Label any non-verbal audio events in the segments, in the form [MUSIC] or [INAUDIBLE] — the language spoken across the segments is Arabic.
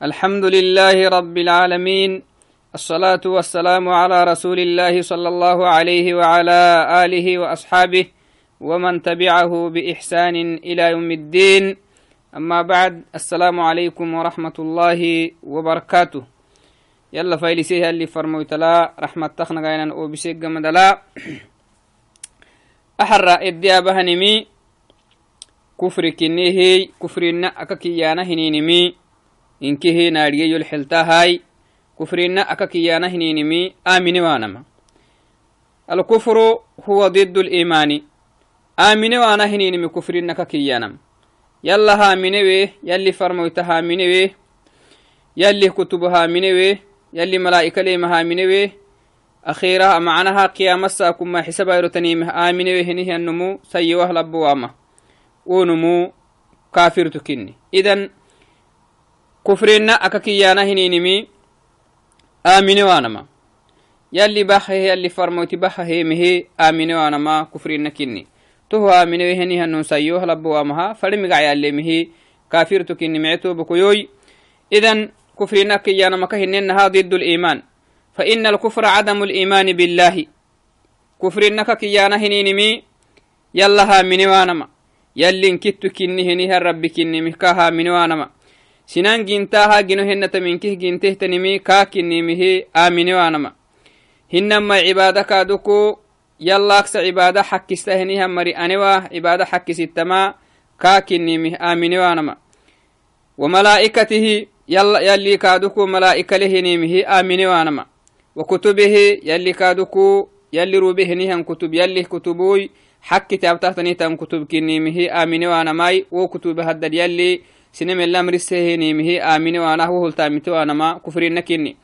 الحمد لله رب العالمين الصلاة والسلام على رسول الله صلى الله عليه وعلى آله وأصحابه ومن تبعه بإحسان إلى يوم الدين. أما بعد السلام عليكم ورحمة الله وبركاته. يلا فايلسيه اللي فرموت لا رحمة تخنا غاينا أو بسيق مدلا. أحرى إديا بهنمي كفر كنيه كفر أككيانا هنينمي. Inkihi naadhigeyol xeltahay kufrina aka kiyana hininimi amine wanama alkufru huwa الإيمان. آمنه وأنا هنينمي كفرنا ككيانم يلا هامنوي يلي فرمويت هامنوي يلي كتب هامنوي يلي ملائكة لي هامنوي أخيرا معناها قيام الساكم ما حساب يرتنيمه آمنوي هنيه النمو سيوه لبواما كافر تكني إذن kufrinna aka kiyana hininimi amine wanama yalli bahahe yalli farmoyti bahahemehe amine wanama kufrinna kinni toho amine heni hanun sayo halabbo wamaha fari migac yallemehe kafirtu kinni meceto bokoyoy idan kufrinna kiyanama ka hinennaha ضد الإيمان فإن الكفر عدم الإيمان بالله كفرنا كيانا هنينمي يلا ها من وانما يلي انكتو كني هنيها ربي كني مكاها من وانما sinan gintaha gino hennata minkih gintehtanimi kaakinimihi aamine waanama hinama cibaada kaaduku yallaaksa cibaada xakkista heniha mari anewa cibaada xakkisittama kaakinimih aamine waanama وملائكته يلا يلي كادوكو ملائكة لهنيمه آمين وانما وكتبه يلي كادوكو يلي روبه نيهن كتب يلي كتبوي آمين وانماي وكتب هدد يلي سنم الله مرسهنيمه آمين وأنا هو التامت وأنا ما كفرين كني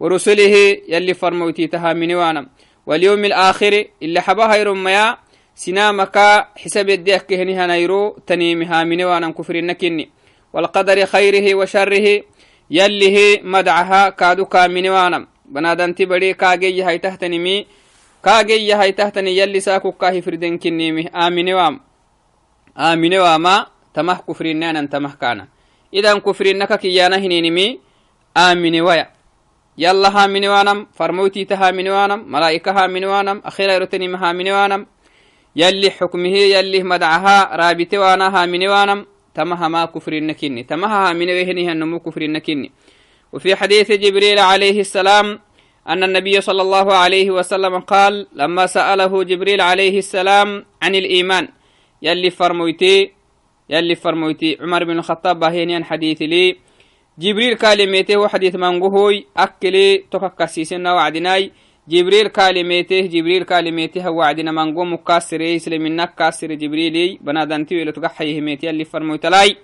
ورسله يلي فرموتي تهامين وأنا واليوم الآخر اللي حبا هيرو ميا سنامك حساب الديك كهني هنيرو تنيم هامين وأنا كفرين كني والقدر خيره وشره يلي مدعها كادو كامين وأنا بنادن تبري كاجي هاي تحتنمي كاجي هاي تحتني يلي ساكو كاهي فردن كنيمه آمين وام آمين واما تمه كفرين نانا تمه كانا. إذا كفرين نكا كيانا هنينمي آمني ويا. يلا ها منوانم فرموتي تها منوانم ملائكة ها منوانم أخيرا يرتني مها منوانم يلي حكمه يلي مدعها رابطي وأنا ها منوانم تمها ما كفرين نكيني. تمها ها منوهنها نمو كفرين نكيني. وفي حديث جبريل عليه السلام أن النبي صلى الله عليه وسلم قال لما سأله جبريل عليه السلام عن الإيمان يلي فرموتي يلي فرمويتي عمر بن الخطاب باهينيان حديث لي. جبريل كالميته وحديث مانغوهوي أكلي تككسيسنا وعدناي. جبريل كالميته جبريل كالميته وعدنا مانغو مكاسر يسلم كاسر جبريلي. بنادنتي ولا تقحيه ميت يلي فرمويتلاي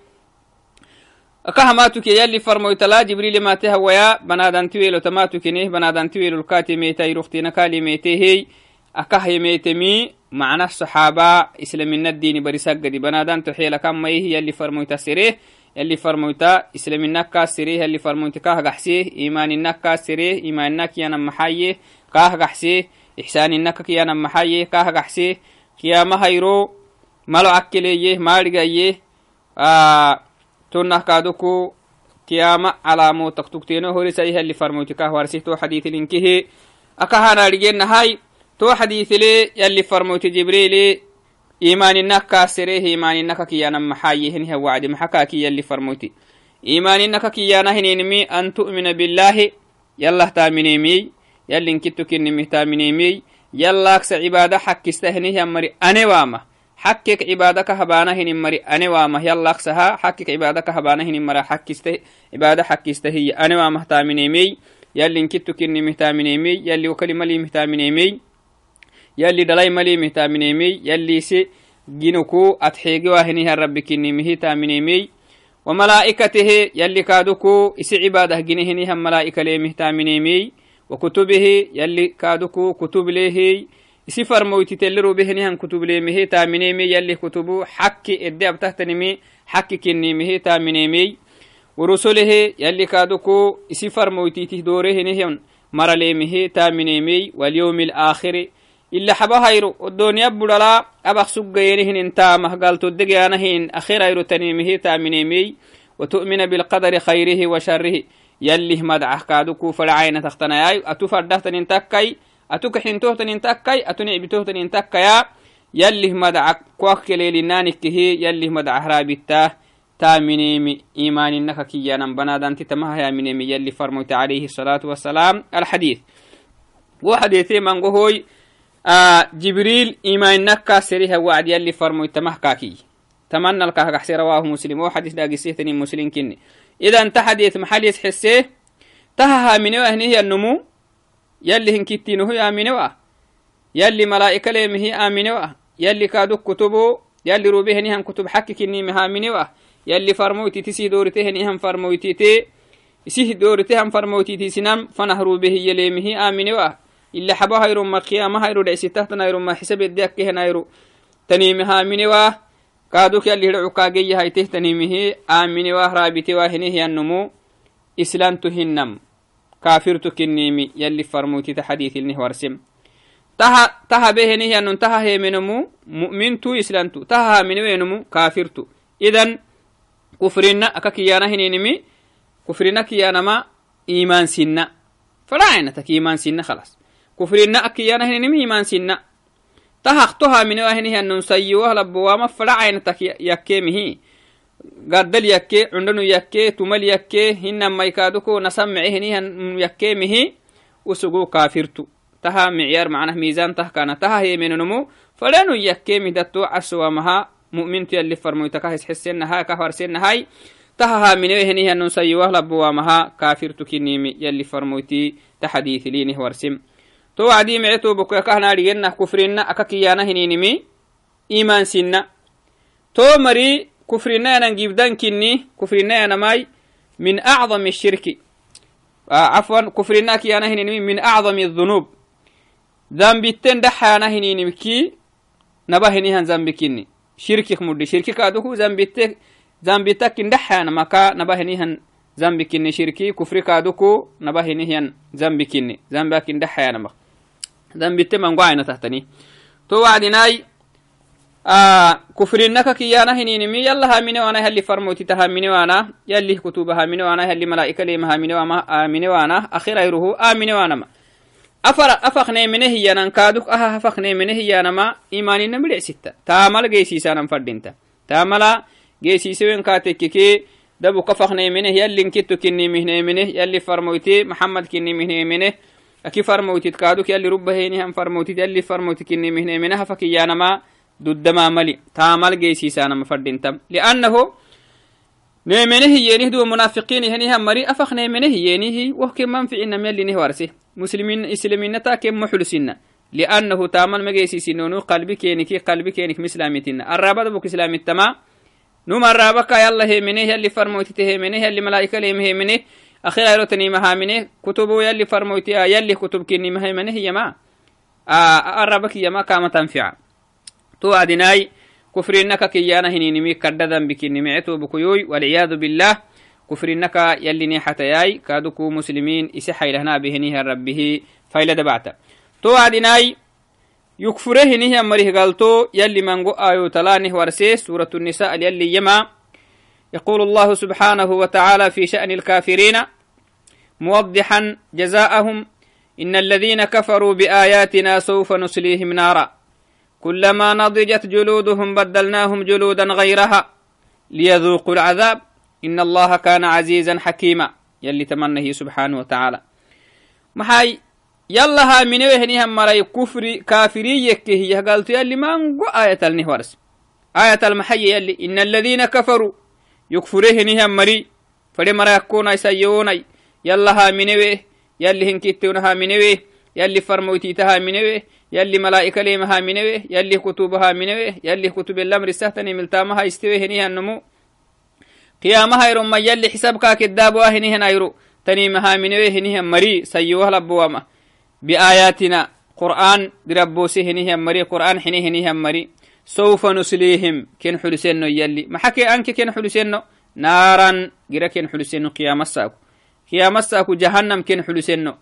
akahamatuke yalli farmoytala jibril mate hawaya banadanti welo tamatukene banadanti welo lkati metay ruftina kali metehey akahyemetemi معنى الصحابة إسلامنا الدين بريساقدي بنادان تحيل كم ميه يلي فرمويتا سريه يلي فرمويتا إسلامنا كاسريه يلي فرمويتا كاه قحسيه إيماننا كاسريه إيماننا كيانا محايه كاه قحسيه إحساننا كيانا محايه كاه قحسيه كياما هيرو مالو أكليه مالغايه آه تنه كادوكو كياما على مو تكتكتينو هوري تو حديث لي يلي فرموت جبريل إيماننا كاسره إيماننا كيانا محايهن هو وعد محكاكي يلي فرموتي إيماننا كيانا هنينمي أن تؤمن بالله يلا تامنيمي يلي انكتو كنمي تامنيمي يلا أكس عبادة حق استهنه مري أنا واما حقك عبادك هبانا هن مري أنا واما يلا أكسها حقك عبادك هبانا هن مري حق استه عبادة حق استهي أنا واما تامنيمي يلي انكتو كنمي تامنيمي يلي وكلمة لي مهتامنيمي يلي دلاي ملي مهتامنيمي يلي سي جنوكو أتحيقي واهنها رب كنمه تامنيمي وملائكته يلي كادوكو إسي عبادة جنهنها ملائكة لي مهتامنيمي وكتبه يلي كادوكو كتب ليه isi farmoyti telleru behenihan kutublemehe taamineme yalli kutubu xakki edde abtahtanimi xakki kinnimehe taaminemey ورسله يلي كادوكو إسي فرمويتي دوره نهيون مرليمه تامنيمي واليوم الآخر هيرو الدنيا بدلا أبخ سجينهن انتا مهقال تدقيانهن أخير هيرو تنيمه تامنيمي وتؤمن بالقدر خيره وشره. يلي مدعه كادوكو فلعين تختنايا أتو فردهتن تكي أتو كحنتوهتن تكي أتو نعبتوهتن تكيا يلي مدعك كوك ليلنانك هي يلي مدعه رابطاه تامنيمي إيمان إنك كيانا بنادان تتمها يا منيمي يلي فرموت عليه الصلاة والسلام. الحديث. وحديثي من جبريل إيمان إنك سريها وعد يلي فرموت تمه كاكي. تمنى لك حسي رواه مسلم. وحديث داقي سيتني مسلم كني. إذا انت حديث محل يتحسيه تهها من هي النمو. يلي هنكتينه يا منوه يلي ملائكة ليمه آمنوه يلي كادو كتبو. يلي روبيه نهم كتب حكك إني مهامنوه يلي فرمويتي تسي دورته نهم فرمويتي تي سيه دورته هم فرمويتي سنام فنهرو به يليمه آمنوه إلا حبا هيرو ما قيامة هيرو دعسي تحتنا هيرو ما حسب الديك هنا هيرو تنيمها منوه كادوك يلي هدعو كاقية هايته تنيمه آمنوه رابطه وهنه النمو. إسلام تهنم. كافرتك النيمي يلي فرموتي تحديث النهورسم taha taha behenihiyanun taha hemenemu mu'mintu islantu taha haminewenemu kafirtu idan kufrina aka kiyana hininimi kufrina kiyanama iman sinna farainatak iman sinna khalas kufrina akiyana hininimi iman sinna tahaqto haminewa hinihiyanun sayiwah labowama farainatak yakkemihi gaddal yakke cundanu yakke tumal yakke hinamaikaduko nasammice hinihan yakkemihi usugu kafirtu taha micyaar macnah miizan tah kana taha hemenonmu fadhanu yakkemi datto casowamaha mu'mintu yalli farmoytaka hisxesenaha kahwarsenahay taha haminewehenihanun sayiwah labuwamaha kafirtu kinimi yalli farmoyti ta xadiithilinih warsim to wacdii mice tobokoya kahnaadhigenah kufrinna aka kiyana hininimi iman sinna. To mari kufrinna yanan gibdan kinni kufrinna yanamai min acdam الشirki عفوا كفرنا كيانا هنينمي من أعظم الذنوب ذنبتين دحانا هنينمكي نبا هنيهن ذنبكيني شركك مدي شركك أدوكو ذنبتك ذنبتك دحانا مكا نبا هنيهن ذنبكيني شركي كفرك أدوكو نبا هنيهن ذنبكيني ذنبك دحانا مكا ذنبتين من قاعنا تحتني تو وعدناي آه كفرنك كيانا هنينمي يلا هامني وأنا هلي فرموتي تهامني وأنا يلي كتبها هامني وأنا هلي ملائكة لي مهامني وأنا آمني وأنا أخير أيره آمني وأنا ما. أفر أفخني منه يانا كادوك أها أفخني منه يانا ما إيماني نملع ستة؟ تامل جيسي سانا فردينتا. تامل جيسي سوين كاتك كي دبو كفخني منه يلي فرموتي أكي فرموتي كادوك يلي ربهيني هم فرموتي يلي فرموتي كني مهني منه فكي يانا ما ددما ملي تامل جيسي سانا مفردينتا لأنه نيمنه ينه دو منافقين هنيها مري أفخ نيمنه ينه وهك منفع إنما يلي نهوارسه مسلمين إسلامين تا كم محلسين لأنه تامل مجيسي سنونو قلبي كينك قلبي كينك مسلامتين الرابط بك إسلام التما نوم الرابك يلا هي منه يلي فرموتي هي منه يلي ملائكة لي هي منه أخيرا يروتني مها منه كتبه يلي فرموتي يلي كتب كني مها منه يما آه الرابك يما كام تنفع. تو أدناي كفرنك كيانا هنينمي كددا بكنمعتو بكيوي والعياذ بالله. كفرنك يلي نيحتياي كادوكو مسلمين إسحي لهنا بهنيها ربه فايلة دبعتا تو عدناي يكفره هنيه مريه قالتو يلي منغو آيو تلانه ورسي سورة النساء يلي يما. يقول الله سبحانه وتعالى في شأن الكافرين موضحا جزاءهم إن الذين كفروا بآياتنا سوف نسليهم نارا. كلما نضجت جلودهم بدلناهم جلودا غيرها ليذوقوا العذاب. إن الله كان عزيزا حكيما. يلي تمنه سبحانه وتعالى. محاي يلا ها من وهني هم مري كفر كافري يكه قالت يلي ما آية النهورس آية المحي يلي إن الذين كفروا يكفره هم مري. فلي مرا يكون يسيوني يلا ها من يلي هنكتونها من يلي فرموتيتها من يلي ملائكة ليمها منوي. يلي كتبها منوي. يلي كتب الأمر السهتني ملتامها يستوي هنيها النمو قيامها يرم يلي حسابك كداب واهني هنا يرو تنيمها منوي هنيها مري. سيوها لبواما بآياتنا قرآن دربوسي سوف نسليهم. كن حلسينو يلي. ما حكي أنك كن حلسينو؟ نارا جرا كن حلسينو قيام الساكو قيام الساكو جهنم كن حلسينو.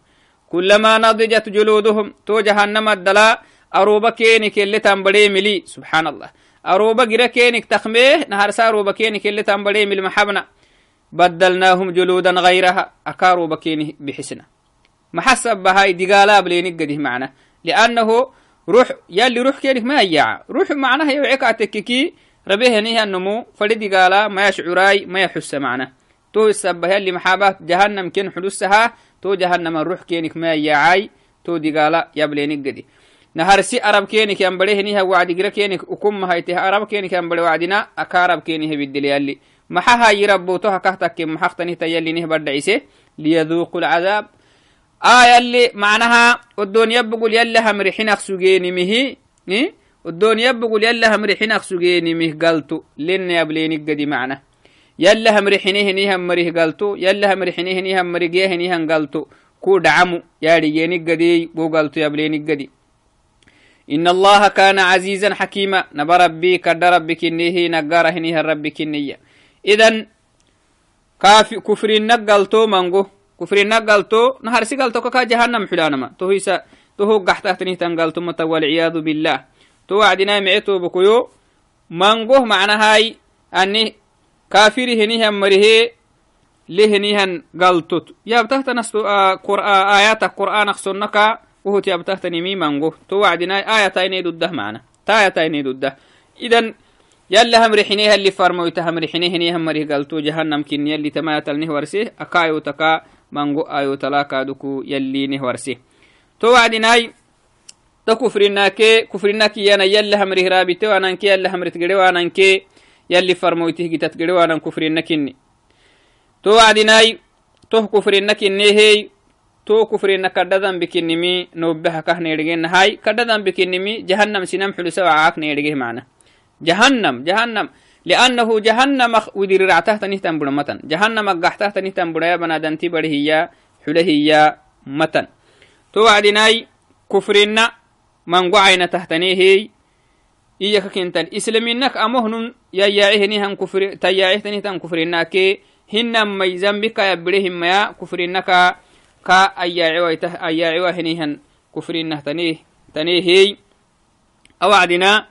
كلما نضجت جلودهم تو جهنم الدلا. أروبا كينك اللي تنبري ملي. سبحان الله. أروبا جرا كينك تخميه نهار سا أروبا كينك اللي تنبري ملي محبنا. بدلناهم جلودا غيرها. أكارو بكيني بحسنا. محسب بهاي دقالا بلينك قده معنا. لأنه روح يلي روح كينك ما يجع روح معناها يوعيك أتككي. ربيه نيها النمو فلدي قالا ما يشعراي ما يحس معنا. تو السبه يلي محابات جهنم كين حدوسها تو جهنم الروح كينك ما يعاي تو دي قالا يبلينك قدي. نهار سي عرب كينك ينبليه نيها وعد قرا كينك وكم هايته عرب كينك ينبلي وعدنا أكارب كينه بالدل يلي محاها يربوتها كهتك محختني تيلي نه بدعيسه ليذوقوا العذاب. آية اللي معناها الدنيا بقول يلا هم ريحين أخسجيني مهي إيه؟ الدنيا بقول يلا هم ريحين أخسجيني مه قلتو لين يبليني قدي معنا يلا هم ريحينه نيه مريه قلتو يلا هم ريحينه نيه هم مريه نيه كو دعمو يا رجيني قدي بو قلتو يبليني قدي. إن الله كان عزيزا حكيما. نبى ربي ربك إنه نقاره نيه ربك إنيه إذن كافي كفر نقلتو منغو كفر نقلتو نهار سيقلتو كا جهنم حلانما. تو هيسا تو هو قحتهتني تنقلتو متى والعياذ بالله. تو وعدنا معتو بكيو منغو معنى هاي أني كافر هنيها مريه لهنيهن قلتوت يابتهت نستو آه قرآن آيات القرآن أخصنك وهو تيابتهتني مي منغو تو وعدنا آياتين ضده معنا. تايتين ضده إذن يلا هم رحينيها اللي فرمو يتهم رحينيه هم مريه قلتو جهنم كن يلي تما يتلنه ورسيه أكايو تكا منغو آيو تلاكا دكو يلي نهورسيه تو وعدناي تو كفرناكي كفرناكي يانا يلا هم ريه رابطه وانانكي يلا هم رتقري وانانكي يلي فرمو يتهجي تتقري وانان كفرناكيني تو وعدناي تو كفرناكيني هي تو كفرنا كددن بكنمي نوبها كهني رجين هاي كددن بكنمي جهنم سنم لأنه جهنم ودير رعته تنهتم بڑا متن. جهنم قحته تنهتم بڑا بنا دنتي بڑي هي حله هي متن. تو وعدناي كفرنا من قعينا تحتني هي إياك كنتن. إسلامينك أمهن يا ياعيه هم كفر تياعيه تنهتم كفرنا كي هنم ميزان بك يبريهم ما كفرنك كا أياعي ويته أياعي وهنيهن كفرنا تنيه تنيه. أوعدنا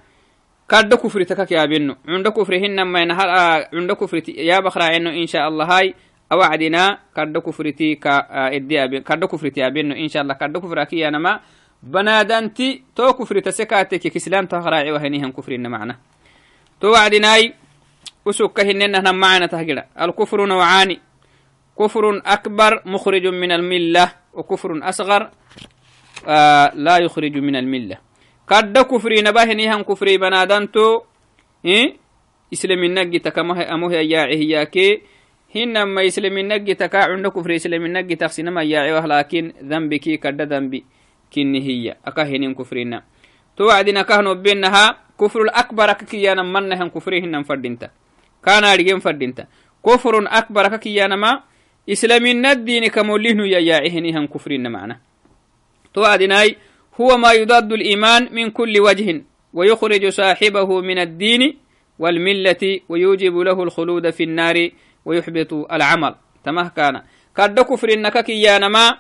كاد كفر تكك يا بنو. عند كفر هنما نهار عند كفر يا بخرا إنه إن شاء الله هاي أوعدنا كاد كفر تي كا إدي أبي كاد كفر تي أبنو إن شاء الله كاد كفر أكي أنا ما. بنادنتي تو كفر تسكاتك كسلام تهراعي وهنيهم كفر معنا. تو وعدناي وسوك هننا معنا تهجر الكفر نوعان. كفر أكبر مخرج من الملة وكفر أصغر آه لا يخرج من الملة. Kadda kufri nabahinihan kufri banadanto islaminagita kamaha amohe ayaacihiyake hinama islaminagitaka cunda kufri islaminagitaksinama ayaacewah lakin dambiki kadda dambi kinihiya aka hinin kufrina to wacdina kahnobenaha kufrul akbar aka kiyana manahan kufri hinan fadinta kana adigen fadinta kufrun akbar aka kiyanama islaminadini kamolihnu yayaacihinihan kufrina macna to wacdinai هو ما يضاد الإيمان من كل وجه ويخرج صاحبه من الدين والملة ويوجب له الخلود في النار ويحبط العمل. تمه كان. كد كفر إنك ما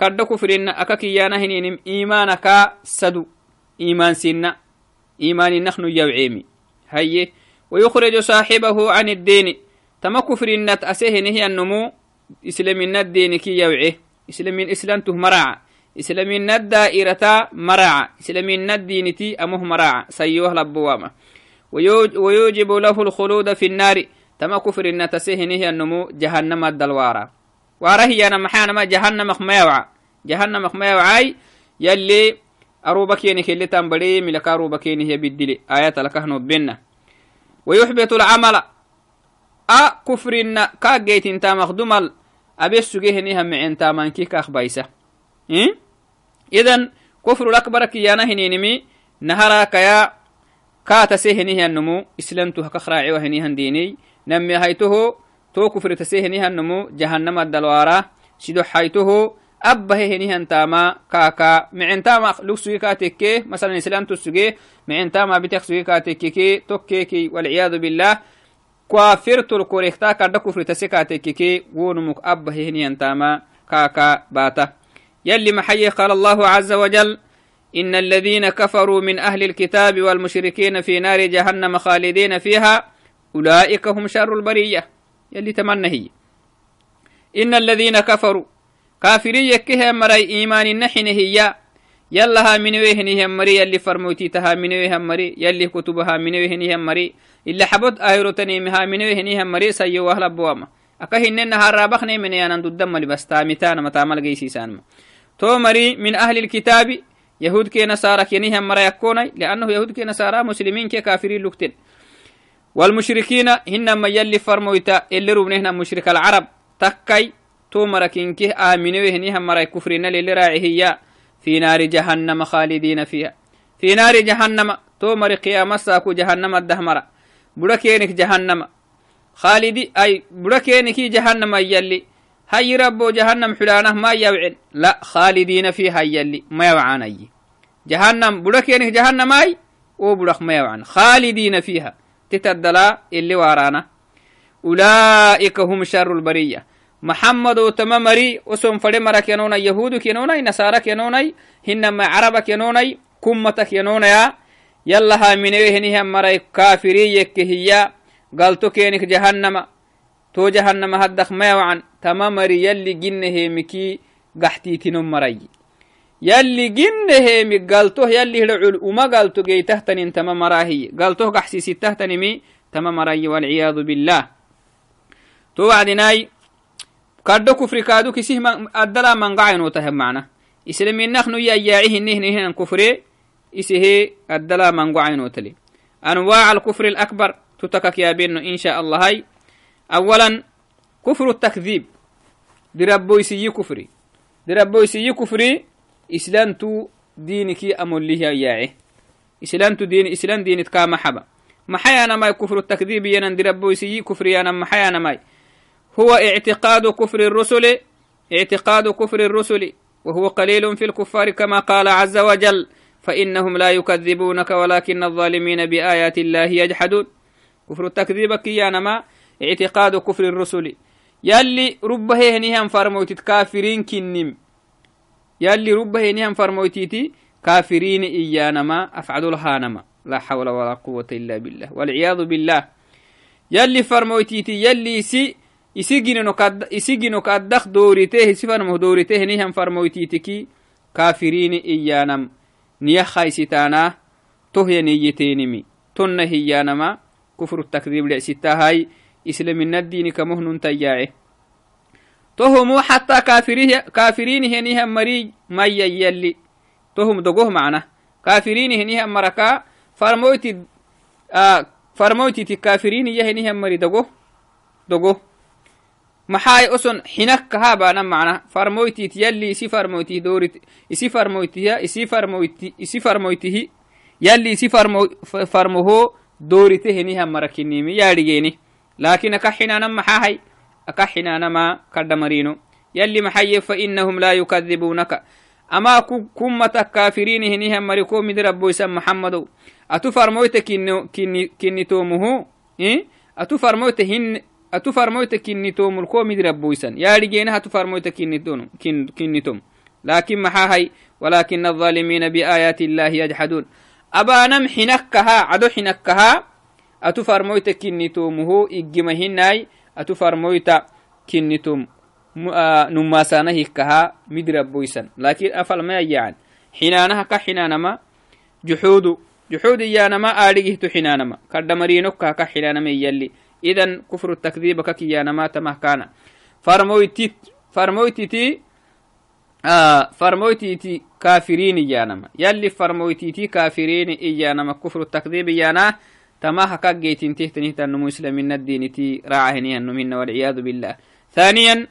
كد كفر إنك كيانا هنين إيمانك سدو. إيمان سنة إيمان نحن يوعيمي. هي ويخرج صاحبه عن الدين. تما كفر إنت أسيه نهي النمو إسلام الدين كي يوعيه. إسلام إسلامته مراعه إسلامين الدائرة مرعى إسلامين الدينتي أمه مرعى سيوه لبوامة ويوجب له الخلود في النار تما كفر إن تسهنه النمو جهنم الدلوارة وارهي أنا محانا ما جهنم ما يوعى جهنم ما يوعى يلي أروبك ينك اللي تنبري ملك أروبك ينه بالدلي آيات لكهنو بينا ويحبط العمل أ كفر إن كاجيت انت مخدوم أبي السجيه نهم معين تامان كيك أخبايسه إيه؟ إذن كفر الأكبر كيانا هنينمي نهرا كيا كاتا سيهنيه النمو إسلامتو هكخراعي وهنيه ديني. نمي هيته تو كفر تسيهنيه النمو جهنم الدلوارا سيدو حيته أبه هنيه انتاما كاكا. معنتاما لوكسوي كاتكي مثلا إسلام تسوي معنتاما بتخسوي كاتكي توكيكي والعياذ بالله. كوافرت الكوريكتا كادا كفر تسيكاتكي يلي محيي قال الله عز وجل إن الذين كفروا من أهل الكتاب والمشركين في نار جهنم خالدين فيها أولئك هم شر البرية. يلي تمنى هي. إن الذين كفروا كافرين يكه مري إيمان النحن هي. يلا ها من وهني هم مري؟ يلي فرموتي تها من وهم مري؟ يلي كتبها من وهني هم مري؟ إلا حبط آيروتني مها من وهني هم مري؟ سيو أهل بواما أكهن نهار رابخني من يانا ددم لبس تامتان متعمل جيسي سانما تو مري من أهل الكتاب يهود كي نصارى كيني هم مرا يكوني لأنه يهود كي نصارى مسلمين كي كافرين لكتن والمشركين هنما يلي فرمويتا إللي روبنهنا مشرك العرب. تكاي تو مركين كي آمنوا هني هم مرا كفرين اللي راعي هي في نار جهنم خالدين فيها. في نار جهنم تو مر قيامة ساكو جهنم الدهمرة. بڑكينك جهنم خالدي أي بڑكينك جهنم يلي هاي ربو جهنم حلانه ما يوعن لا خالدين فيها يلي ما يوعان أي. جهنم بڑكينك جهنم أي؟ وبڑك ما يوعن خالدين فيها. تتدلا اللي وارانا أولئك هم شر البرية. محمد وتما مري وسم فدي مرك ينونا يهود كينونا نصارى كينونا هنما عرب كينونا كمتك ينونا يا. يلا ها من هني هم مري كافري يك هي. قالتو كينك جهنم. تو جهنم هدخ ما وعن تما مري يلي جنه مكي قحتي تنم مري. يلي جنه مي قالتو يلي هلعل وما قالتو جي تهتن تما مراهي. قالتو قحسي ستهتن مي تما مري والعياذ بالله. تو وعدناي كادو كفر كادو كسيه أدلا من قاعن وتهم معنا. إسلامين نحن يأياعيه نهن نهن كفر إسيه أولا كفر التكذيب. دربو يسي كفري. دربو يسي كفري إسلام تو دينك أمول له ياعي. إسلام تو دين إسلام دينك كما حبا محيانا ما كفر التكذيب ينن دربو يسي كفري أنا محيانا ماي. هو اعتقاد كفر الرسل اعتقاد كفر الرسل وهو قليل في الكفار كما قال عز وجل فإنهم لا يكذبونك ولكن الظالمين بآيات الله يجحدون. كفر التكذيب كيانما اعتقاد كفر الرسل يلي ربه هنيهم فرموتت كافرين كنم يلي ربه هنيهم فرموتيتي كافرين إيانما أفعدوا الهانما لا حول ولا قوة إلا بالله والعياذ بالله يلي فرموتيتي يلي سي isigino kaddak dooriteeh isifarmo dooriteeh nihan farmoytiitiki kaafiriini iyaanam niya haysitaanaa tohya niyyiteenimi tonna hiyyaanama kufru takdiib dhecsittahay islaminaddiini kamohnuntayaace tohumu xataa kaafiriinihenihan marii mayyayalli tohum dogoh macna kaafiriinihenihan maraka farmoyti farmoytiti kaafiriiniyahenihan mari dogo dogo maxaay oson xinakkaha baana macna farmoytit yalli isi farmoytih doorit isi farmoytiya isi farmoyti isi farmoytihi yalli isi farmoho doorite henihan marakinimi yaadhigeeni لكن أكحنا نما حاي أكحنا نما كدمرينو يلي محي فإنهم لا يكذبونك. أما كم تكافرين هنيهم مريكو من ربو يسمى محمد أتفرموت كني كن تومه إيه؟ أتفرموت هن أتفرموت كني توم الكو من ربو يسمى يا رجينا أتفرموت كني دون كن كني توم لكن محاهي ولكن الظالمين بآيات الله يجحدون. أبا نم حنكها عدو حنكها أتو فرمويت كنتومه إجمهناي أتو فرمويت كنتوم نماسانه كها مدرب بويسن لكن أفل ما يجعل حنانها كحنانما جحود جحود يانما آليه تحنانما كردمرينك كحنانما يلي إذن كفر التكذيب ككيانا ما تمه كان فرمويتي فرمويتي آه فرمويتي كافرين إيانما يلي فرمويتي كافرين إيانما كفر إيانا تماها كجيتين تهتنه تنمو إسلامين الدين تي راعهني النمين والعياذ بالله. ثانيا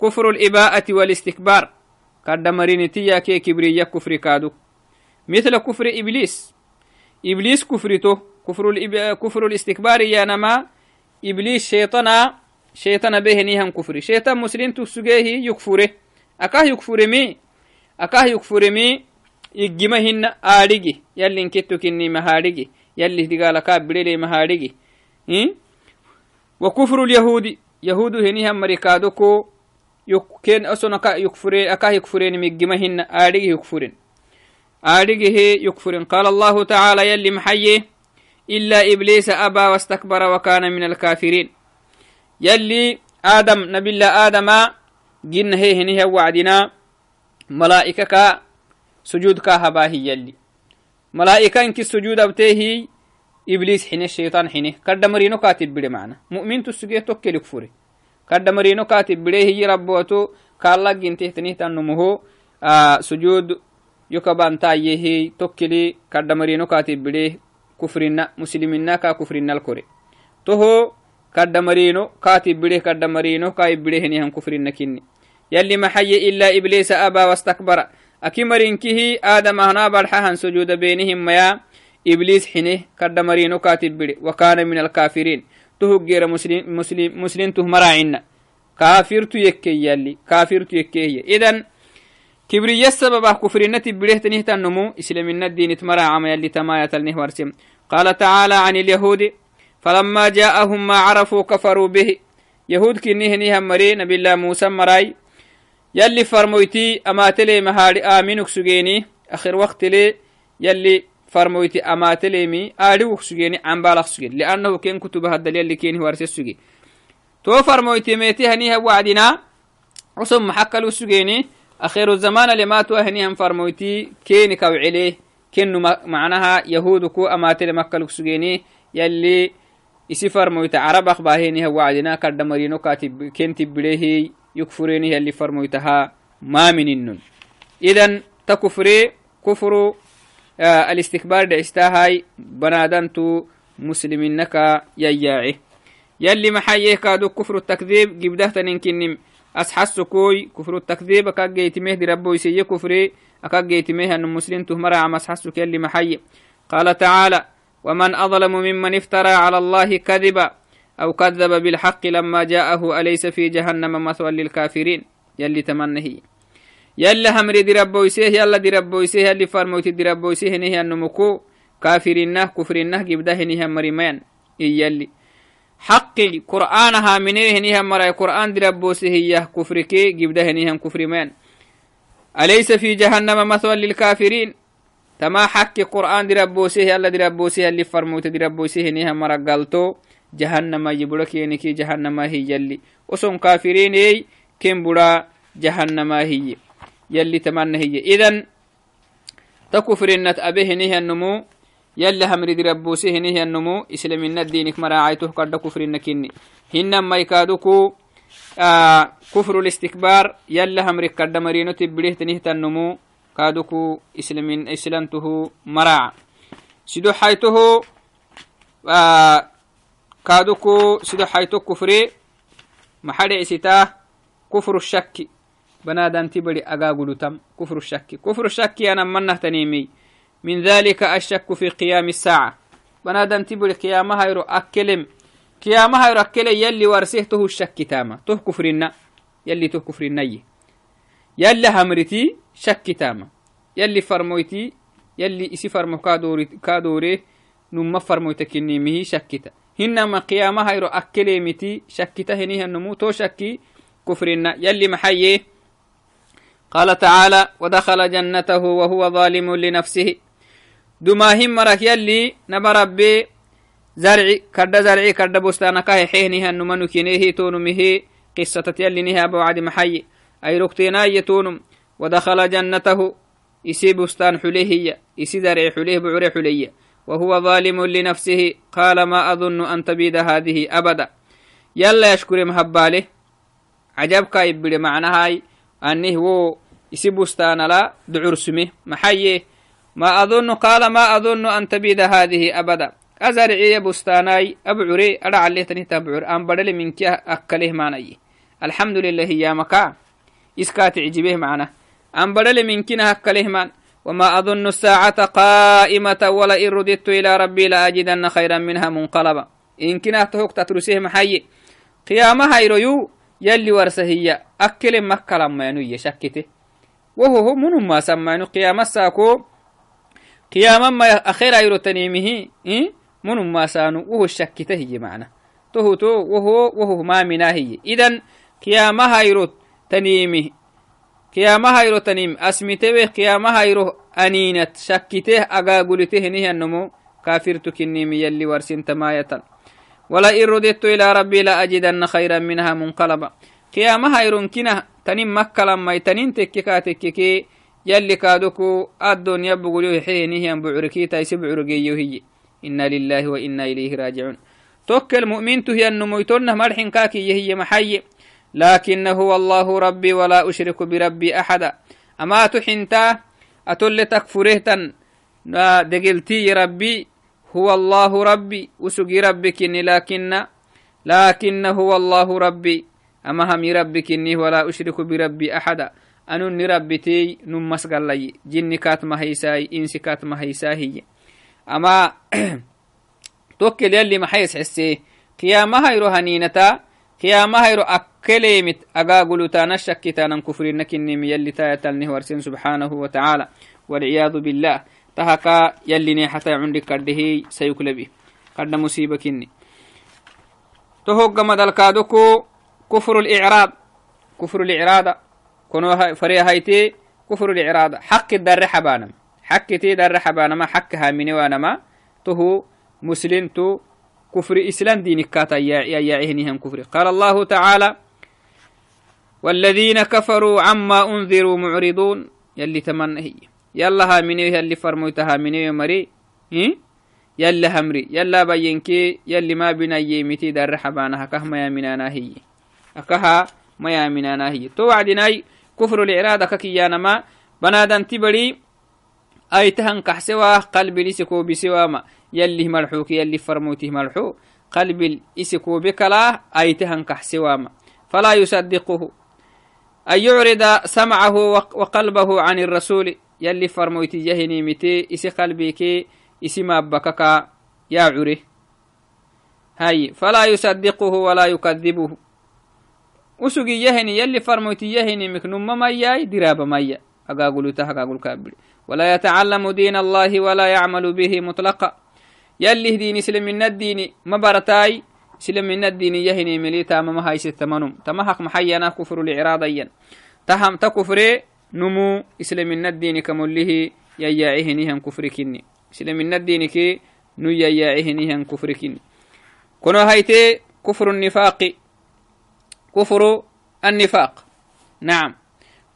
كفر الإباءة والاستكبار. قد مرينتي يا كي كبرية كفر كادو. مثل كفر إبليس. إبليس كفرته كفر, الإب... كفر الاستكبار يا نما إبليس شيطانا شيطانا به نيهم كفري. شيطان مسلم تسجيه يكفره. أكاه يكفر مي؟ أكاه يكفر مي؟ يجمهن آرجي يلي انكتو كني مهارجي يلي تقال كابريلي مهارجي إيه؟ وكفر اليهود. يهود هنيهم مريكادوكو. يكين أصلا يكفرين أكاه يكفرين مجمهن آرجي يكفرين. آرجي يكفرين. قال الله تعالى يلي محيه إلا إبليس أبى واستكبر وكان من الكافرين. يلي آدم نبي الله آدم جن هي هنيه وعدنا ملائكة كا سجود كا هباهي يلي. ملائكة إنك السجود أبتيه إبليس حين الشيطان حينه كرد مرينو كاتب بڑي معنا. مؤمن تسجيه توكي لكفوري كرد مرينو كاتب بڑي هي ربوتو كالا جنته تنيه تنمه آه سجود يكبان تايه توكلي كرد مرينو كاتب بڑي كفرنا مسلمنا كا كفرنا الكوري. تهو كرد مرينو كاتب بڑي كرد مرينو كايب بڑي هنيهم كفرنا كني يلي محي إلا إبليس أبى واستكبر. أكمرينكه آدم هنا برحها سجود بينهم ميا إبليس حينه كرد مرينو كاتب بڑي وكان من الكافرين تهو غير مسلم مسلم مسلم ته مراعنا كافر يكي يلي كافر يكي إذن كبرية السبب كفرنا تبليه تنيه تنمو إسلامنا الدين تمرا عم يلي تماية النهوارسم قال تعالى عن اليهود فلما جاءهم يلي فرمويتي أماتلي مهاري آمينك سجيني. آخر وقت لي يلي فرمويتي أماتلي مي آلي سجيني عن بالغ سجين لأنه كين كتب هذا اللي كين هو سجين تو فرمويتي ميتي هنيها وعدنا عصم محكلو سجيني. أخير الزمان لما تو هنيهم فرمويتي كين كوعليه كنو معناها يهودكو أماتلي مكلو سجيني. يلي isi farmoyta carab akbaheniha wacdina kadhamarino katib kentibbidehi yukfurenihi yalli farmoytaha maamininnun idan ta kufre kufru الاستكبار دعستاهاي بنادنتو مسلمينك يياعي. يلي محيه كادو كفر التكذيب جبده تنكنم أسحس كوي كفر التكذيب أكاك جيتمه دي ربو يسي كفري أكاك جيتمه أن المسلم تهمر عم أسحسك يلي محيه قال تعالى ومن أظلم ممن افترى على الله كذبا أو كذب بالحق لما جاءه أليس في جهنم مثوى للكافرين؟ يلي تمنه يلا همري دي ربو يسيه يلا دي ربو يسيه يلي فرموت دي ربو يسيه نهي النمكو. كفرين جبده نهي مريمان يلي. حقي قرآنها منيه نهي مرأي قرآن دي ربو يسيه كفركي جبده نهي كفرمان أليس في جهنم مثوى للكافرين؟ تما حكي قرآن دي ربوسيه يلا دي ربوسيه اللي فرموت دي ربوسيه نيها مرقلتو جهنم يبولك ينكي جهنم هي يلي وصن كافرين اي كم بڑا جهنم هي يلي تمنى هي إذن تكفرنت أبيه نيه النمو يلي همري دي ربوسيه نيه النمو إسلامنا دينك مراعيته قد كفرنك إني هنما يكادوكو آه كفر الاستكبار يلا همري قد مرينو تبليه تنيه النمو كادوكو كادوكو سيدو حيته كفري محل إسيتاه كفر الشك. بنادان تبري أقاقلو تم كفر الشك. كفر الشك أنا منه تنيمي من ذلك الشك في قيام الساعة. بنادان تبري قيامها يرو أكلم. قيامها يرو أكلم يلي ورسيته الشك تاما. تو كفرنا يلي تو كفرنا يلي همرتي shakki tama yalli farmoyti yalli isi farmo kaadore numa farmoyta kinimihi shakkita hinama qiyamahayro akkelemiti shakkita henihannumu to shakki kufrina yalli maxaye قال تعالى ودخل جنته وهو ظالم لنفسه. دما هم مرك يلي نبربي زرعي كرد زرعي كرد بستانك حينها نمنو كينيه تونمه قصة يلي نها بوعد محي أي ركتنا يتونم ودخل جنته. إسي بستان حليه إسي درع حليه بعر حليه. وهو ظالم لنفسه. قال ما أظن أن تبيد هذه أبدا. يلا يشكر مهباله عجب كايب بلي معنى هاي. أنه هو إسي بستان لا دعور سمه محيه ما أظن. قال ما أظن أن تبيد هذه أبدا. أزرعي بستاناي أبعري. أرى عليه تنه تبعر. أن بدل منك أكله معنى الحمد لله يا مكا إسكات عجبه معنا أن بدل منكنا هكالهمان وما أظن الساعة قائمة ولئن رددت إلى ربي لأجدن خيرا منها منقلبا. إن كنا تهوك تترسيه محي. قيامها يرويو يلي ورسهية أكل مكة لما ينوي شكته وهو من ما سمعنا قيام الساكو قياما ما أخيرا يرو تنيمه إيه؟ من ما سانو وهو الشكته هي معنا تهو وهو وهو ما مناهي إذن قيامها يرو تنيمه. أسمته قيامها يرو أنينت شكته أقاقلته نهنمو كافر تكنيم يلي ورسين تماية ولئن رددت إلى ربي لأجدن خيرا منها منقلبا قيامها يرنكنا تنين مكة لما تنين تككا تككي يلي كادوكو الدنيا بقولوا حيني هم بعركي تايس بعرقيو هي إنا لله وإنا إليه راجعون توكل مؤمن هي النمويتون مرحن كاكي هي محي لكنه والله ربي ولا أشرك بربي أحدا. أما تحنتا أتل تكفرهتا دقلتي ربي هو الله ربي وسقي ربك لكن لكن هو الله ربي. أما هم ربك ولا أشرك بربي أحدا. أنو نربتي نمس قال جن كات ما هيساي إنس كات ما هيساهي أما [CLEARS THROAT] توكل يلي ما حيس حسي قيامها يرو هنينتا قيامها يرو أكليمت أقاقلو تانا شكتانا كفرينك إني يلي تايتلنه ورسين سبحانه وتعالى والعياذ بالله تهكا يلي نيحتا عندك كرده سيكلبي قد مصيبة كني تهوغ مدلكادوكو كفر الإعراض كفر الإعراض كنو فريا هايتي كفر الإعراض حق الدر حبانم كفر إسلام دينك كاتا يا كفر. قال الله تعالى والذين كفروا عما أنذروا معرضون. يلي تمنى هي. يلا هامني يلي فرموتها مني مري. يلا همري يلا بينكي يلي ما بنا يمتي در حبانها كهما يا منانا هي. أكها ما يا منانا هي. تو وعدناي كفر الإرادة ككيانما بنادن تبري أي تهن كحسوا قلب لسكو بسواما يلي ملحوك يلي فرموته ملحو قلب إسكو بكلا أي تهن كحسواما فلا يصدقه. أن يعرض سمعه وقلبه عن الرسول يلي فرموتي يهني متي إسي قلبك إسي ما بكك يا عري. هاي فلا يصدقه ولا يكذبه. usugi yahini yalli farmoyti yahini miknuma mayyai diraba mayya agaguluta hagagul kabiri ولا يتعلم دين الله ولا يعمل به مطلقا. يلي دين اسلام الدين ما برتاي اسلام الدين يهني مليتا ما هاي ستمنم تمحق محينا كفر العراضيا تهم تكفر نمو اسلام الدين كمله يياعهنهم كفر كني. اسلام الدين كي نو يياعهنهم كفر كني. كنو هايتي كفر النفاق. كفر النفاق. نعم.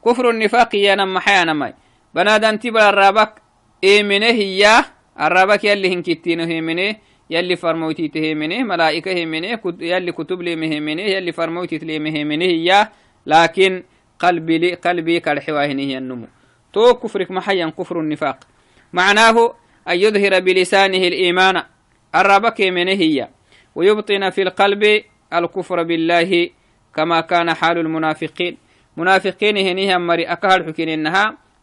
كفر النفاق يا نم حيانا ماي بنادنتي بلا الرابك إيمنه هي الرابك يلي هنكتينه هيمنه يلي فرموتي تهيمنه ملائكة هيمنه يلي كتب لي مهيمنه يلي فرموتي تلي مهيمنه هي لكن قلبي لي قلبي كالحواهنه هي النمو تو كفرك محيا كفر النفاق معناه أن يظهر بلسانه الإيمان الرابك منه هي ويبطن في القلب الكفر بالله كما كان حال المنافقين منافقين هنيها مري أكهر حكين إنها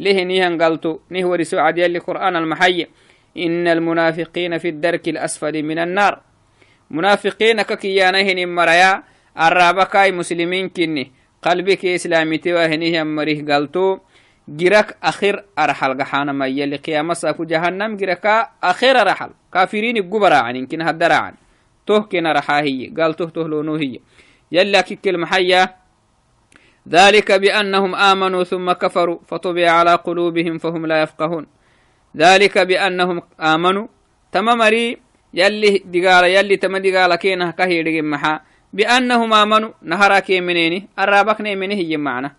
يلي قرآن له نيهن قالتو نه ورسو عدي القرآن المحي إن المنافقين في الدرك الأسفل من النار. منافقين ككيانهن مريا. الرابكاي مسلمين كني. قلبك إسلامي تواهنه مريه قالتو. جرك أخير أرحل قحانا ما يلي قيامة ساكو جهنم. جركا أخير أرحل. كافرين قبرا عن كن هدرا عن توه كنا رحاهي. قال توه توه لونوهي. يلا كيك المحيا. ذلك بأنهم آمنوا ثم كفروا فطبع على قلوبهم فهم لا يفقهون ذلك بأنهم آمنوا تمامري يلي دقال يلي تم دقال كينه كهي محا بأنهم آمنوا نهرك منيني الرابك منه معنا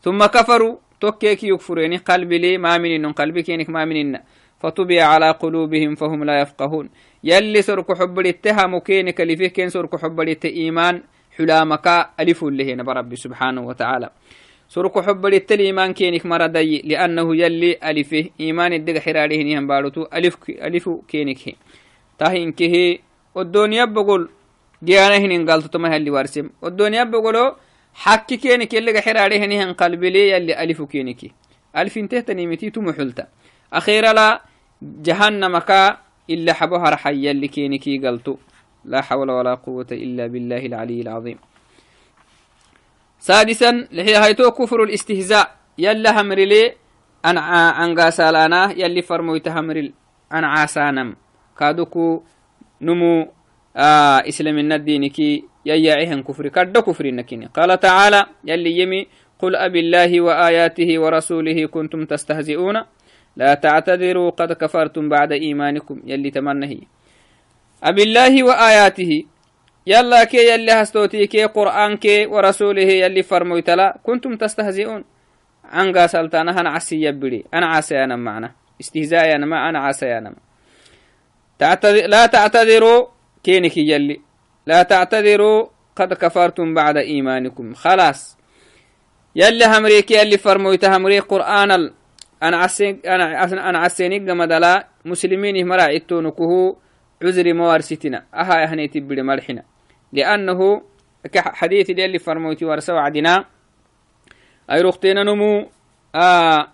ثم كفروا توكيك يكفرين قلبي لي ما منين قلبي كينك ما منين فطبع على قلوبهم فهم لا يفقهون يلي سرق حب الاتهام كينك اللي فيه كين سرق حب إيمان حلامك ألف لهنا برب سبحانه وتعالى. سرق حب للتل إيمان كينك مردي لأنه يلي ألفه. إيمان الدق حراره نيهم بارتو. ألف ألف كينك. هي تاهين كه. والدنيا بقول جيانا هنين قالتو تما اللي وارسم. والدنيا بقولو حكي كينك اللي حراره نيهم قلبي لي يلي ألف كينك. ألف انتهت نيمتي تمحلتا أخيرا لا جهنمك إلا حبها رحي يلي كينكي قالتو لا حول ولا قوة إلا بالله العلي العظيم. سادسا لحي هيتو كفر الاستهزاء. يلا همرلي أن أنغاسالانا يلي فرمويت همرل أن عاسانم. كادوكو نمو آه إسلام الدين كي ييعيهن كفر كرد كفر نكيني. قال تعالى يلي يمي قل أبي الله وآياته ورسوله كنتم تستهزئون. لا تعتذروا قد كفرتم بعد إيمانكم. يلي تمنهي. أبي الله وآياته. يلا كي يلي هستوتي كي قرآن كي ورسوله يلي فرمويتلا كنتم تستهزئون. عنقا سلطانة أنا عسي يبري أنا عسي أنا معنا. استهزاء أنا ما أنا عسي أنا تعتذر لا تعتذروا كينك يلي. لا تعتذروا قد كفرتم بعد إيمانكم. خلاص. يلي همريك يلي فرمويت همري قرآن ال... أنا عسين أنا أنا عسينك مدلا مسلمين مرا عتونكه عذري موارستنا أها أهني تبدي مرحنا لأنه كحديث اللي فرمويت ورسوا عدنا. أي رختين نمو. آه.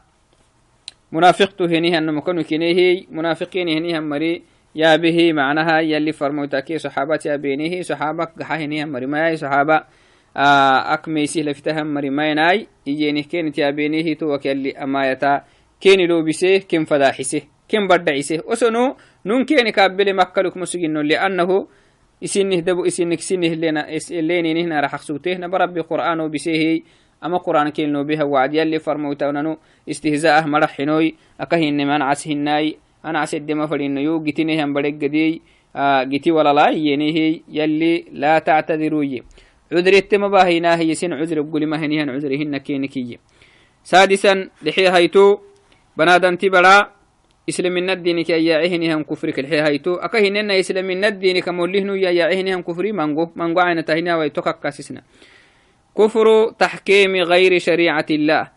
منافقته هنيها نمو كانوا كنيه منافقين هنيها مري. يا به معناها يلي فرموتاكي صحابة يا بينه صحابة قحهني مري ما صحابة. آه. أكميسي لفتهم مري ما يناي يجيني كينت يا بينه توك يلي أمايتا. كين لو بسيه كم فداحسه كم بدعسه وسنو نون كيني كابل مكلك مسجنو لأنه isinih dabu isinik sinih lenini rax sugtehna barabbi qur'ano bisehi ama qur'an kelno beha wacd yalli farmoytawnanu istihzaah maraxinoy akahineman cas hinai anacsedema fadhinayo gitinehan badhegadey giti walalaayenehey yalli laa tactadiruye cudrettema bahinahiye sen cudre gulimahinihan cudrehina kenikiye saadisan dhexe hayto banadanti bara islaminaddinik ayaacehinihan kufrik dhexe hayto aka hinena islaminaddinika molihnuya ayaacehinihan kufri mango mango aynatahinawaito kakkasisna كفر تحكيم غير شريعة الله.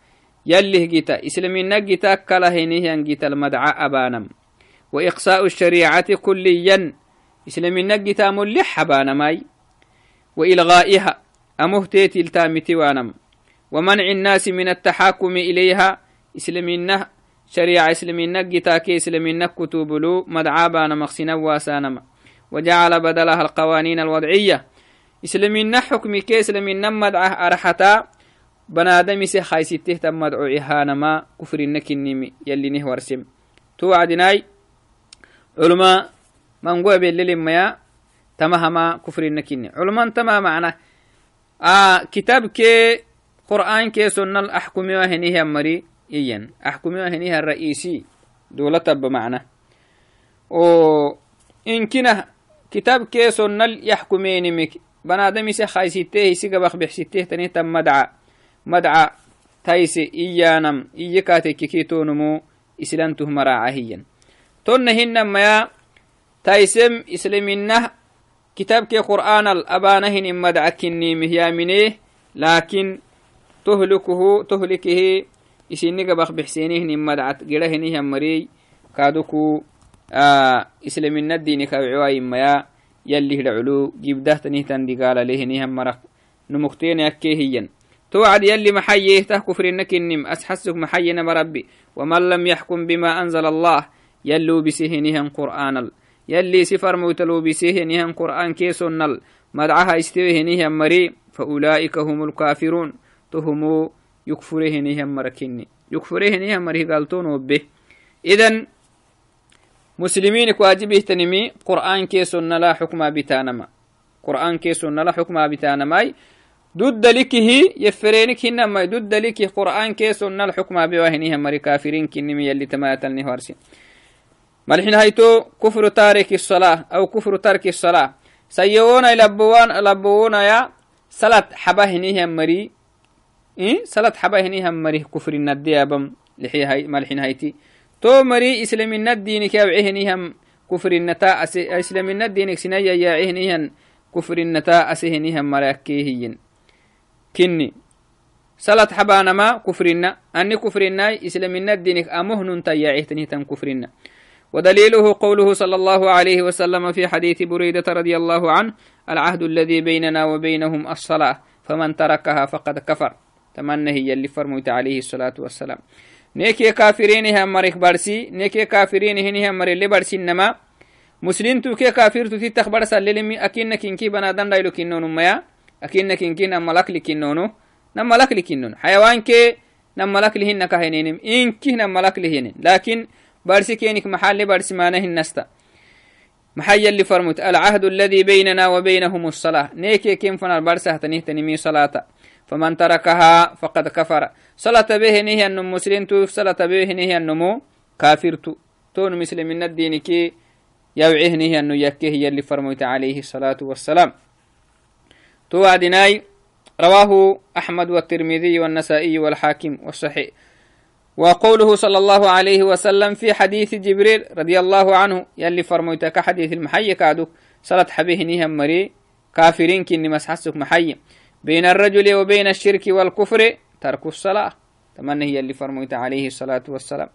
يليه جيتا. إسلامنا جيتا هنيهن جيتا المدعى أبانم. وإقصاء الشريعة كليا. إسلامنا جيتا ملح أبانماي. وإلغائها. أمهتيت إلتامتي وانم. ومنع الناس من التحاكم إليها. إسلامنا شريعة إسلامنا جيتا كي إسلامنا كتوبلو مدعى بان مخسنا واسانما وجعل بدلها القوانين الوضعية. إسلامنا حكمي كي إسلامنا مدعى أرحتا. بنادميسي خايسته تم مدعو إهانما كفر النكنمي يلي نهورسم توعدناي علماء من قوى بالليل تمهما كفر النكني علماء تما معنا. آه كتاب كي قرآن كي سنة الأحكمي وهنيه مري. إيان. أحكمي وهنيه الرئيسي. دولة بمعنى و إن كنا كتاب كي سنة يحكمين مك. بنادم يسي خايسيته يسي قبخ بحسيته تني تم مدعى مدعى تايسي إيانم. إيكاتي كيكيتو نمو إسلامته مراعهيا تون هنما يا تايسم إسلامنا كتاب كي قرآن الأبانهن مدعى مري كادوكو آه إسلامنا الدين كوعواي ما يلي العلو جبده تنهتن دي قال له نهم مرق نمختين يكيهيا توعد يلي محيه تهكفر إنك النم أسحسك محينا مربي ومن لم يحكم بما أنزل الله يلو بسيه نهم قرآن يلي سفر موتلو بسيه نهم قرآن كيسونل مدعها استويه نهم مري فأولئك هم الكافرون. تهمو لا حكم بتانما قرآن كي سنة لا حكم بتانما ضد لكه يفرينك هنما. ضد لكه قرآن كي سنة الحكم بواهنها مري كافرين كنمي يلي تماتلني هارسين مالحين هيتو كفر تارك الصلاة أو كفر ترك الصلاة. سيونا لبوان لبونا يا صلاة صلاة حباهنها مري كفر النديابم لحي هاي مالحين هيتي تو مري إسلامنا الدين كابعهنهم كفر النتا إسلامنا الدين سنيا ياعهنهم كفر النتا أسهنهم مراكيهين كني. صلاة حبانما كفرنا. أني كفرنا إسلامنا الدين أمهن تياعهتني تم كفرنا. ودليله قوله صلى الله عليه وسلم في حديث بريدة رضي الله عنه العهد الذي بيننا وبينهم الصلاة فمن تركها فقد كفر. تمنى هي اللي فرميت عليه الصلاة والسلام. نيكي كافرين هم مريك برسي نيكي كافرين هني هم مري اللي برسي إنما. مسلم تو كي كافر تو تخبر سللمي أكينك إنكي بنادن دايلو كنونو ميا. أكينك إنكي نملك لكنونو nama laklikinnon xayawaanke nama laklihinna kahinenim inkih nama laklihinin lakin barsi kenik maxalle barsi maana hinnasta maxay yalli farmut alcahdu aladi baynana wa baynahum الصلاة. نيكي كم فنال برسه تنهتنمي صلاة. فمن تركها فقد كفر. صلاة به نهي النمو مسلم تو صلاة به نهي كافر تو تون مسلمين الدين كي يوعيه نهي النو يكيه يلي فرموت عليه الصلاة والسلام. تو عدناي. رواه أحمد والترمذي والنسائي والحاكم والصحيح. وقوله صلى الله عليه وسلم في حديث جبريل رضي الله عنه يلي فرموتك حديث المحي كادو. صلاة حبيه نهم مري. كافرين كني مسحسك محي بين الرجل وبين الشرك والكفر ترك الصلاة. تمنى هي اللي فرموت عليه الصلاة والسلام.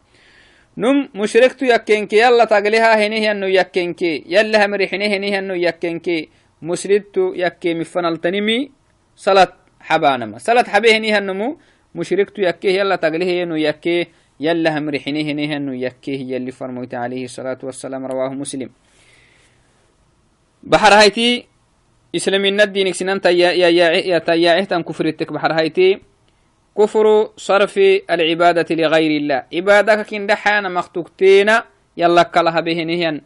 نم مشركت يكينك يلا تقلها هنيه أنه يكينك يلا همرحنه هنيه أنه يكينك مسلت يكي مفنالتنمي صلاة حبانما صلاة حبيه هنيه أنه مشركت يكيه يلا تقليه أنه يكيه يلا همرحنه هنيه أنه يكيه يلي فرموت عليه الصلاة والسلام رواه مسلم. بحر هايتي إسلامين الدين سنان تياعه تن كفر التك بحر هايتي. كفر صرف العبادة لغير الله. عبادك كن دحانا مختوكتين يلا كلها به نهيان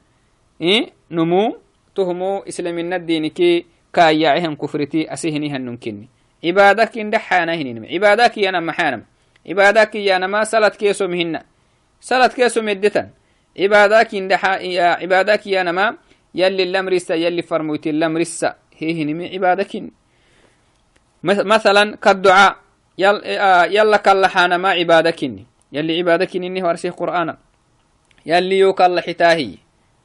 إيه؟ نمو تهمو إسلامين الدين كي كاياعهم كفرتي أسهنها نمكني. عبادك كن دحانا هنين عبادك يانا محانم. عبادك يانا ما سلت عبادك عبادك هي هنمي عبادك مثلا كالدعاء يل يلا كاللحانا ما عبادكني يلي عبادكني إني ورسيه قرآنا. يلي يو كاللحتاهي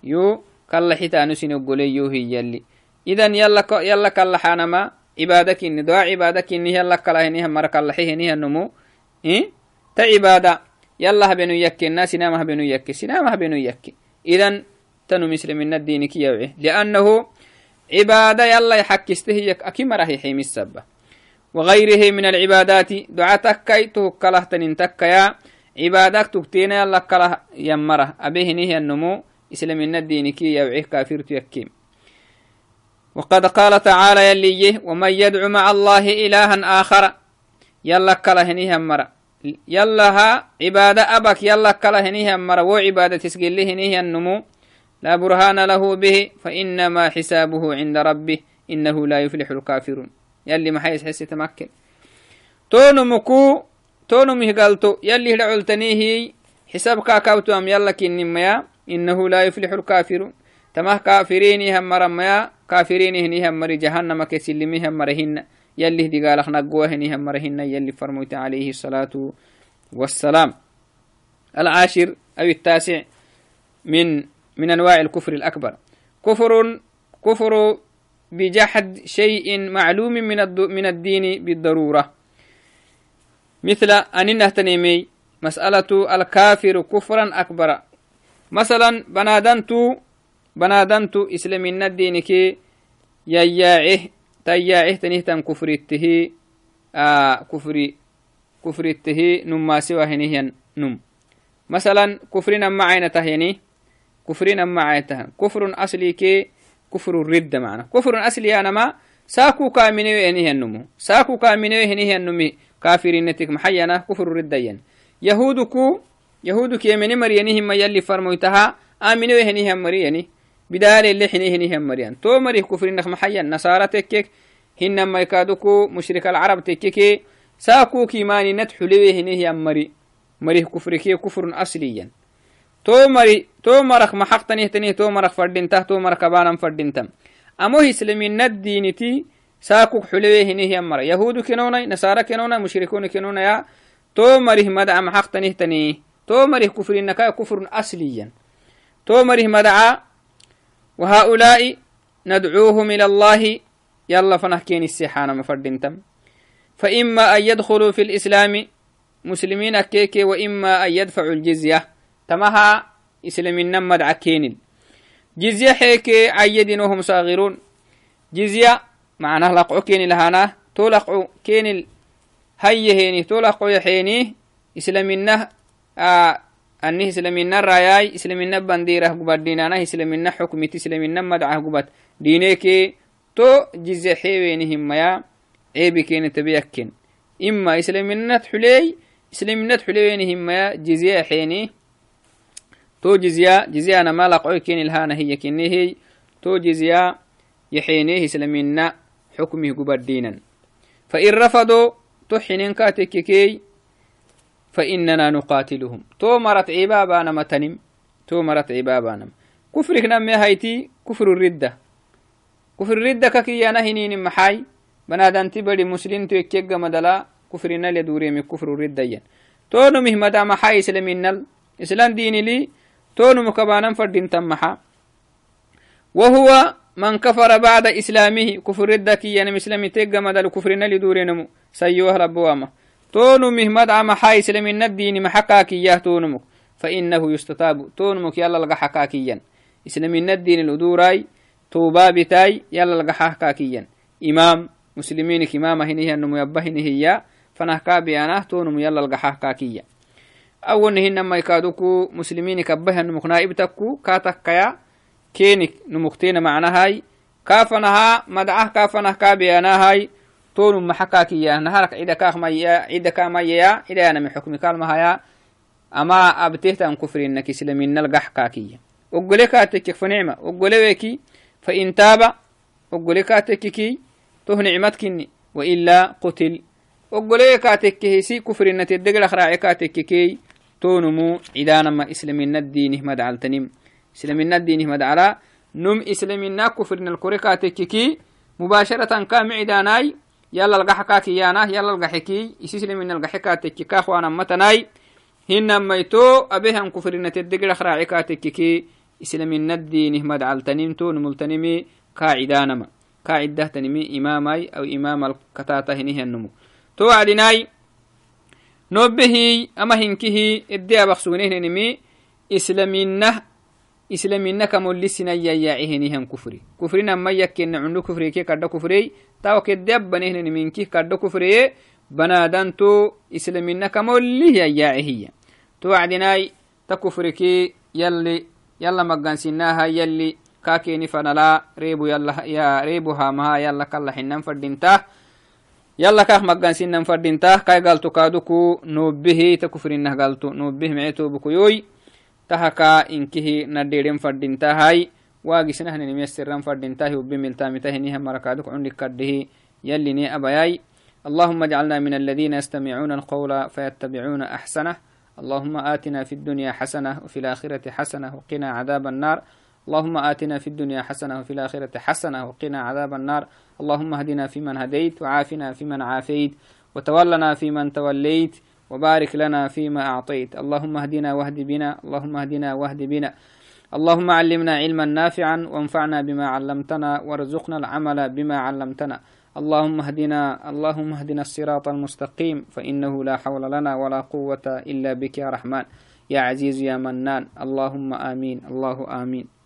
يو كاللحتا نسين قولي يو هي يلي. إذن يلا يلا كاللحانا ما عبادكني دعاء عبادكني يلا كاللحيني هم مرك اللحيه النمو إيه؟ تا عبادة يلا هبنو يكي الناس نام هبنو يكي سنام هبنو يكي إذن تنو مسلمين الدين كي لأنه عبادة يلا يحكسته أكيم راح يحيم السبة وغيره من العبادات دعاتك كي تهكله تننتك يا عبادك تكتين يلا كله يمره. أبيه نهي النمو إسلام الدين كي يوعيه كافر تيكيم. وقد قال تعالى يلي ومن يدعو مع الله إلها آخر يلا كله نهي مرة يلا ها عبادة أبك يلا كله نهي مرة وعبادة تسجل له نهي النمو. لا برهان له به فإنما حسابه عند ربه إنه لا يفلح الكافرون. يلي ما حيس حسي تمكن تونو مكو تونو مهقلتو يلي هي حساب كاكاوتو أم يلا كنميا إنه لا يفلح الكافرون. تمه كافرين هم مرميا كافرين هني هم مري جهنم كسلمي هم مرهن يلي دي قال أخنا هني هم مرهن يلي فرموت عليه الصلاة والسلام. العاشر أو التاسع من من أنواع الكفر الأكبر. كفر كفر بجحد شيء معلوم من من الدين بالضرورة. مثل أن نهتنمي مسألة الكافر كفرا أكبر. مثلا بنادنت بنادنت إسلام الدين كي يياعه تياعه تنهتن كفرته آه كفري كفرته نما سوى هنيهن نم. مثلا كفرنا معينة تهيني كفرين أما عيتها كفر أصلي كي كفر الردة معنا. كفر أصلي أنا ما ساكو كامنيو هنيه النمو ساكو كامنيو هنيه النمي كافرين نتك محينا كفر الردة ين يهودكو يهودك يمني مرينهم ما يلي فرمويتها. آمنيو هنيه مريني بدال اللي حنيه هنيه مريان. تو مريه كفر نخ محيا نصارى تكك هنما يكادوكو مشرك العرب تككي ساكو كيماني نتحلوه هنيه مري. مريه كفر كي كفر أصليا. محقتني تني تو مرخ فردينته تو مرخ بانم فردينتم أمو إسلامين الدينتي ساكوك حلوة هنيه يمر يهود كنونا نصارى كنونا مشركون كنونا يا تو مريه مدعى محقتني تني. تو مريه كفر إنك كفر أصليا. تو مريه مدعى وهؤلاء ندعوهم إلى الله. يلا فنحكيني السيحانة مفردينتم فإما أن يدخلوا في الإسلام مسلمين كيكي وإما أن يدفعوا الجزية. تمها إسلامين نمد عكينل جزية حيك عيدين وهم صاغرون. جزية معناه لقعو كيني لهانا تولقعو كيني هي هيني تولقعو يحيني إسلامين آه أنه إسلامين راياي إسلامين بنديره قبات دينانا إسلامين حكمتي إسلامين مدعه قبات. دينيكي تو جزية حيوينهم ميا عيبي كيني تبيكين. إما إسلامنات حلي إسلامنات حلي هما جزية حيني تو جزية جزية أنا ما لقعي كين الهانة هي كيني هي تو جزية يحينيه إسلامنا حكمه قبردينا فإن رفضوا تحنين كاتككي فإننا نقاتلهم. تو مرت عبابانا متنم تو مرت عبابانا. كفرك نمي هايتي كفر الردة. كفر الردة ككيانا هنين محاي بنادانتي بدي مسلم تو يكيغ مدلا كفرنا لدوري من كفر الردة ين تونو مهمدا محاي إسلامينال إسلام ديني لي تونو مكبانا فردين تمحا. وهو من كفر بعد إسلامه كفر الردة يعني مسلم تيغ مدلا كفرنا لدوري نمو سيوه ربواما تونو مهمد عما حاي إسلامينا الدين محكاكية تونمك فإنه يستتاب. تونمك يلا لقى حكاكيا إسلامينا الدين الأدوراي توبا بتاي يلا لقى حكاكيا إمام مسلمينك إمامة هنيه أنه يبهنه هي فنحكا بيانه تونم يلا لقى حكاكيا awon awonihinammaikaaduku muslimiini kabbaha numuknaa'ibtakku kaa takkaya keenik numukteena macnahay kaafanahaa madacah kaafanah kaabeyanahai tonum maxa kaakiyah naharak cida kaakmaya cida kaamayaya idayanami xukmi kaalmahaya ama abtehtan kufrinak islaminal gax kaakiya oggole kaatekik fanicma oggole weeki fain taaba oggole kaatekiki toh nicmadkini wailaa qutil. Oggole kaatekkehisi kufrinatedeglakraace kaatekkikey تونمو عدانا إسلامين الدين مدعلتنم إسلامين الدين مدعلا نم إسلامين كفر الكوريكا تككي مباشرة كام عداناي يلا القحكا كيانا يلا القحكي يسيسلم من القحكا تكيكا خوانا متناي هنا ميتو أبيهم كفرنا تدقل أخراعكا تكيكي. إسلام الدين مد علتنمتو نملتنمي قاعدانما قاعدة تنمي إمامي أو إمام الكتاتة هنيه النمو تو عدناي نوبه أما هنكه إدي أبخسونه نمي إسلامينه كمولسنا يايعهنهم كفري. كفرنا ما يكن عنو كفري كي كدا كفري. تاو كدب بنهن منكي كدا كفري. بنادنتو إسلامينا كمولي يايعهيا توعدناي تكفري كي يلي يلا مغانسيناها يلي كاكيني فنلا ريبو يلا يا ريبوها ما يلا فردينتا يلا كاخ مغانسينن فردينتا كاي قالتو كادوكو نوبه تكفرينه قالتو نوبه معيتو بكيوي tahaka inkihi nadhiidhen fadhintahay waagisnahninimiyasiran fadhintahi ubimiltamitahiniha marakaduk cundik kadhihi يلني أبياي اللهم اجعلنا من الذين يستمعون القول فيتبعون أحسنه اللهم آتنا في الدنيا حسنة وفي الآخرة حسنة وقنا عذاب النار اللهم آتنا في الدنيا حسنة وفي الآخرة حسنة وقنا عذاب النار اللهم اهدنا فيمن هديت وعافنا فيمن عافيت وتولنا فيمن توليت وبارك لنا فيما أعطيت. اللهم اهدنا واهد بنا اللهم اهدنا واهد بنا. اللهم علمنا علما نافعا وانفعنا بما علمتنا وارزقنا العمل بما علمتنا. اللهم اهدنا اللهم اهدنا الصراط المستقيم فإنه لا حول لنا ولا قوة إلا بك يا رحمن. يا عزيز يا منان اللهم آمين الله آمين.